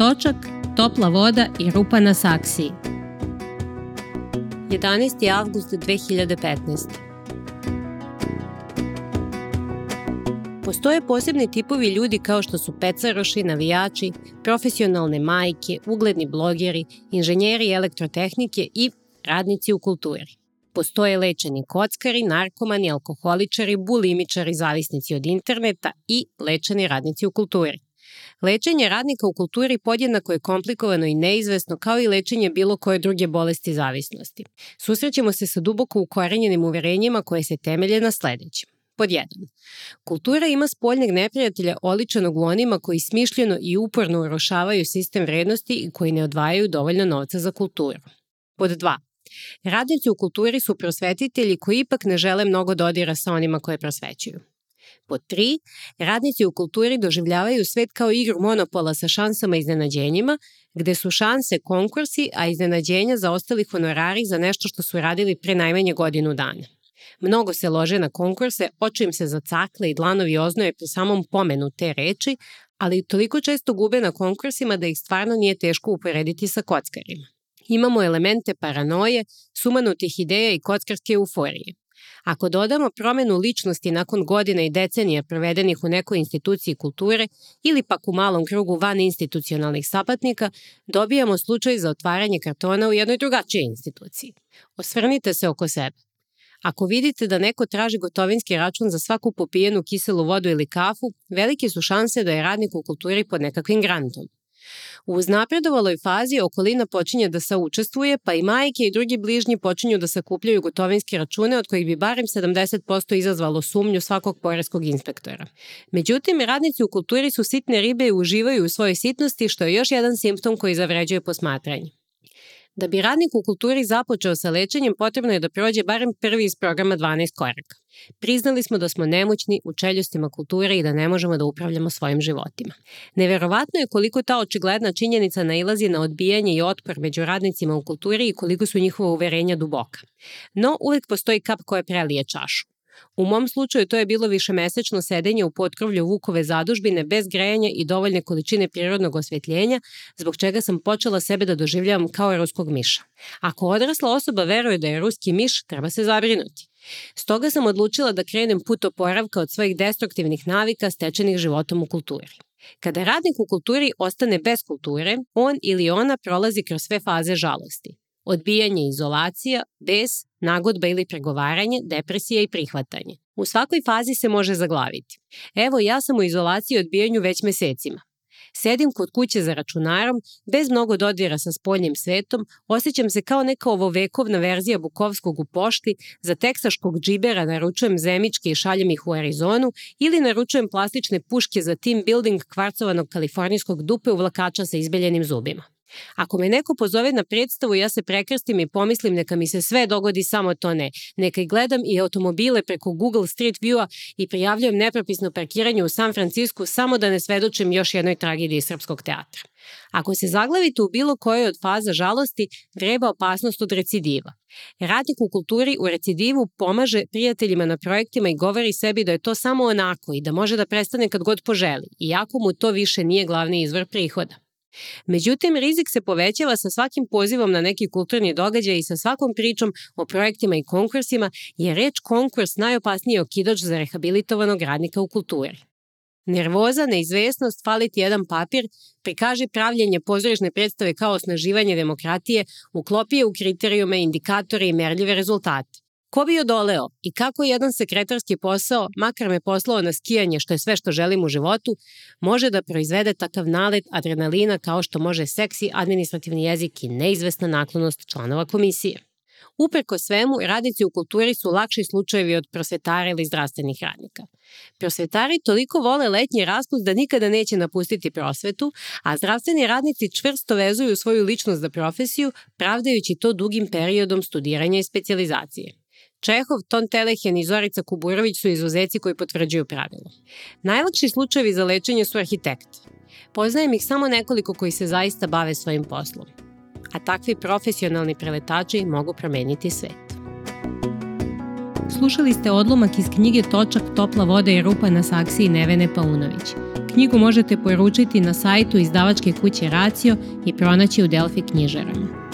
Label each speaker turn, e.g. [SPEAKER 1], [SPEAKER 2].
[SPEAKER 1] Točak, topla voda i rupa na saksiji. 11. avgust 2015. Postoje posebni tipovi ljudi kao što su pecaroši, navijači, profesionalne majke, ugledni blogeri, inženjeri elektrotehnike i radnici u kulturi. Postoje lečeni kockari, narkomani, alkoholičari, bulimičari, zavisnici od interneta i lečeni radnici u kulturi. Lečenje radnika u kulturi podjednako je komplikovano i neizvesno kao i lečenje bilo koje druge bolesti zavisnosti. Susrećemo se sa duboko ukorenjenim uverenjima koje se temelje na sledećem. Pod 1. Kultura ima spoljneg neprijatelja oličenog u onima koji smišljeno i uporno urošavaju sistem vrednosti i koji ne odvajaju dovoljno novca za kulturu. Pod 2. Radnici u kulturi su prosvetitelji koji ipak ne žele mnogo dodira sa onima koje prosvećuju. Pod 3. Radnici u kulturi doživljavaju svet kao igru monopola sa šansama i iznenađenjima, gde su šanse konkursi, a iznenađenja za ostali honorari za nešto što su radili pre najmanje godinu dana. Mnogo se lože na konkurse, oči im se zacakle i dlanovi oznoje pri samom pomenu te reči, ali toliko često gube na konkursima da ih stvarno nije teško uporediti sa kockarima. Imamo elemente paranoje, sumanutih ideja i kockarske euforije. Ako dodamo promenu ličnosti nakon godina i decenija provedenih u nekoj instituciji kulture ili pak u malom krugu van institucionalnih sapatnika, dobijamo slučaj za otvaranje kartona u jednoj drugačijoj instituciji. Osvrnite se oko sebe. Ako vidite da neko traži gotovinski račun za svaku popijenu kiselu vodu ili kafu, velike su šanse da je radnik u kulturi pod nekakvim grantom. U uznapredovaloj fazi okolina počinje da saučestvuje, pa i majke i drugi bližnji počinju da sakupljaju gotovinske račune od kojih bi barem 70% izazvalo sumnju svakog poreskog inspektora. Međutim, radnici u kulturi su sitne ribe i uživaju u svojoj sitnosti, što je još jedan simptom koji zavređuje posmatranje. Da bi radnik u kulturi započeo sa lečenjem, potrebno je da prođe barem prvi iz programa 12 koraka. Priznali smo da smo nemoćni u čeljustima kulture i da ne možemo da upravljamo svojim životima. Neverovatno je koliko ta očigledna činjenica nailazi na odbijanje i otpor među radnicima u kulturi i koliko su njihova uverenja duboka. No, uvek postoji kap koja prelije čašu. U mom slučaju to je bilo višemesečno sedenje u potkrovlju Vukove zadužbine bez grejanja i dovoljne količine prirodnog osvetljenja, zbog čega sam počela sebe da doživljavam kao ruskog miša. Ako odrasla osoba veruje da je ruski miš, treba se zabrinuti. Stoga sam odlučila da krenem put oporavka od svojih destruktivnih navika stečenih životom u kulturi. Kada radnik u kulturi ostane bez kulture, on ili ona prolazi kroz sve faze žalosti odbijanje izolacija, bes, nagodba ili pregovaranje, depresija i prihvatanje. U svakoj fazi se može zaglaviti. Evo ja sam u izolaciji i odbijanju već mesecima. Sedim kod kuće za računarom, bez mnogo dodira sa spoljnim svetom, osjećam se kao neka ovovekovna verzija Bukovskog u pošti, za teksaškog džibera naručujem zemičke i šaljem ih u Arizonu ili naručujem plastične puške za team building kvarcovanog kalifornijskog dupe uvlakača sa izbeljenim zubima. Ako me neko pozove na predstavu, ja se prekrstim i pomislim neka mi se sve dogodi, samo to ne. Neka i gledam i automobile preko Google Street View-a i prijavljujem nepropisno parkiranje u San Francisku samo da ne svedočim još jednoj tragediji srpskog teatra. Ako se zaglavite u bilo kojoj od faza žalosti, vreba opasnost od recidiva. Radnik u kulturi u recidivu pomaže prijateljima na projektima i govori sebi da je to samo onako i da može da prestane kad god poželi, iako mu to više nije glavni izvor prihoda. Međutim, rizik se povećava sa svakim pozivom na neki kulturni događaj i sa svakom pričom o projektima i konkursima, je reč konkurs najopasniji okidač za rehabilitovanog radnika u kulturi. Nervoza, neizvesnost, faliti jedan papir, prikaže pravljenje pozorišne predstave kao osnaživanje demokratije, uklopije u kriterijume, indikatore i merljive rezultate. Ko bi odoleo i kako jedan sekretarski posao, makar me poslao na skijanje što je sve što želim u životu, može da proizvede takav nalet adrenalina kao što može seksi administrativni jezik i neizvesna naklonost članova komisije. Upreko svemu, radnici u kulturi su lakši slučajevi od prosvetara ili zdravstvenih radnika. Prosvetari toliko vole letnji raspust da nikada neće napustiti prosvetu, a zdravstveni radnici čvrsto vezuju svoju ličnost za profesiju, pravdajući to dugim periodom studiranja i specializacije. Čehov, Ton Telehen i Zorica Kuburović su izuzeci koji potvrđuju pravilo. Najlakši slučajevi za lečenje su arhitekti. Poznajem ih samo nekoliko koji se zaista bave svojim poslom. A takvi profesionalni preletači mogu promeniti svet. Slušali ste odlomak iz knjige Točak, topla voda i rupa na saksiji Nevene Paunović. knjigu možete poručiti na sajtu izdavačke kuće Racio i pronaći u Delfi knjižarama.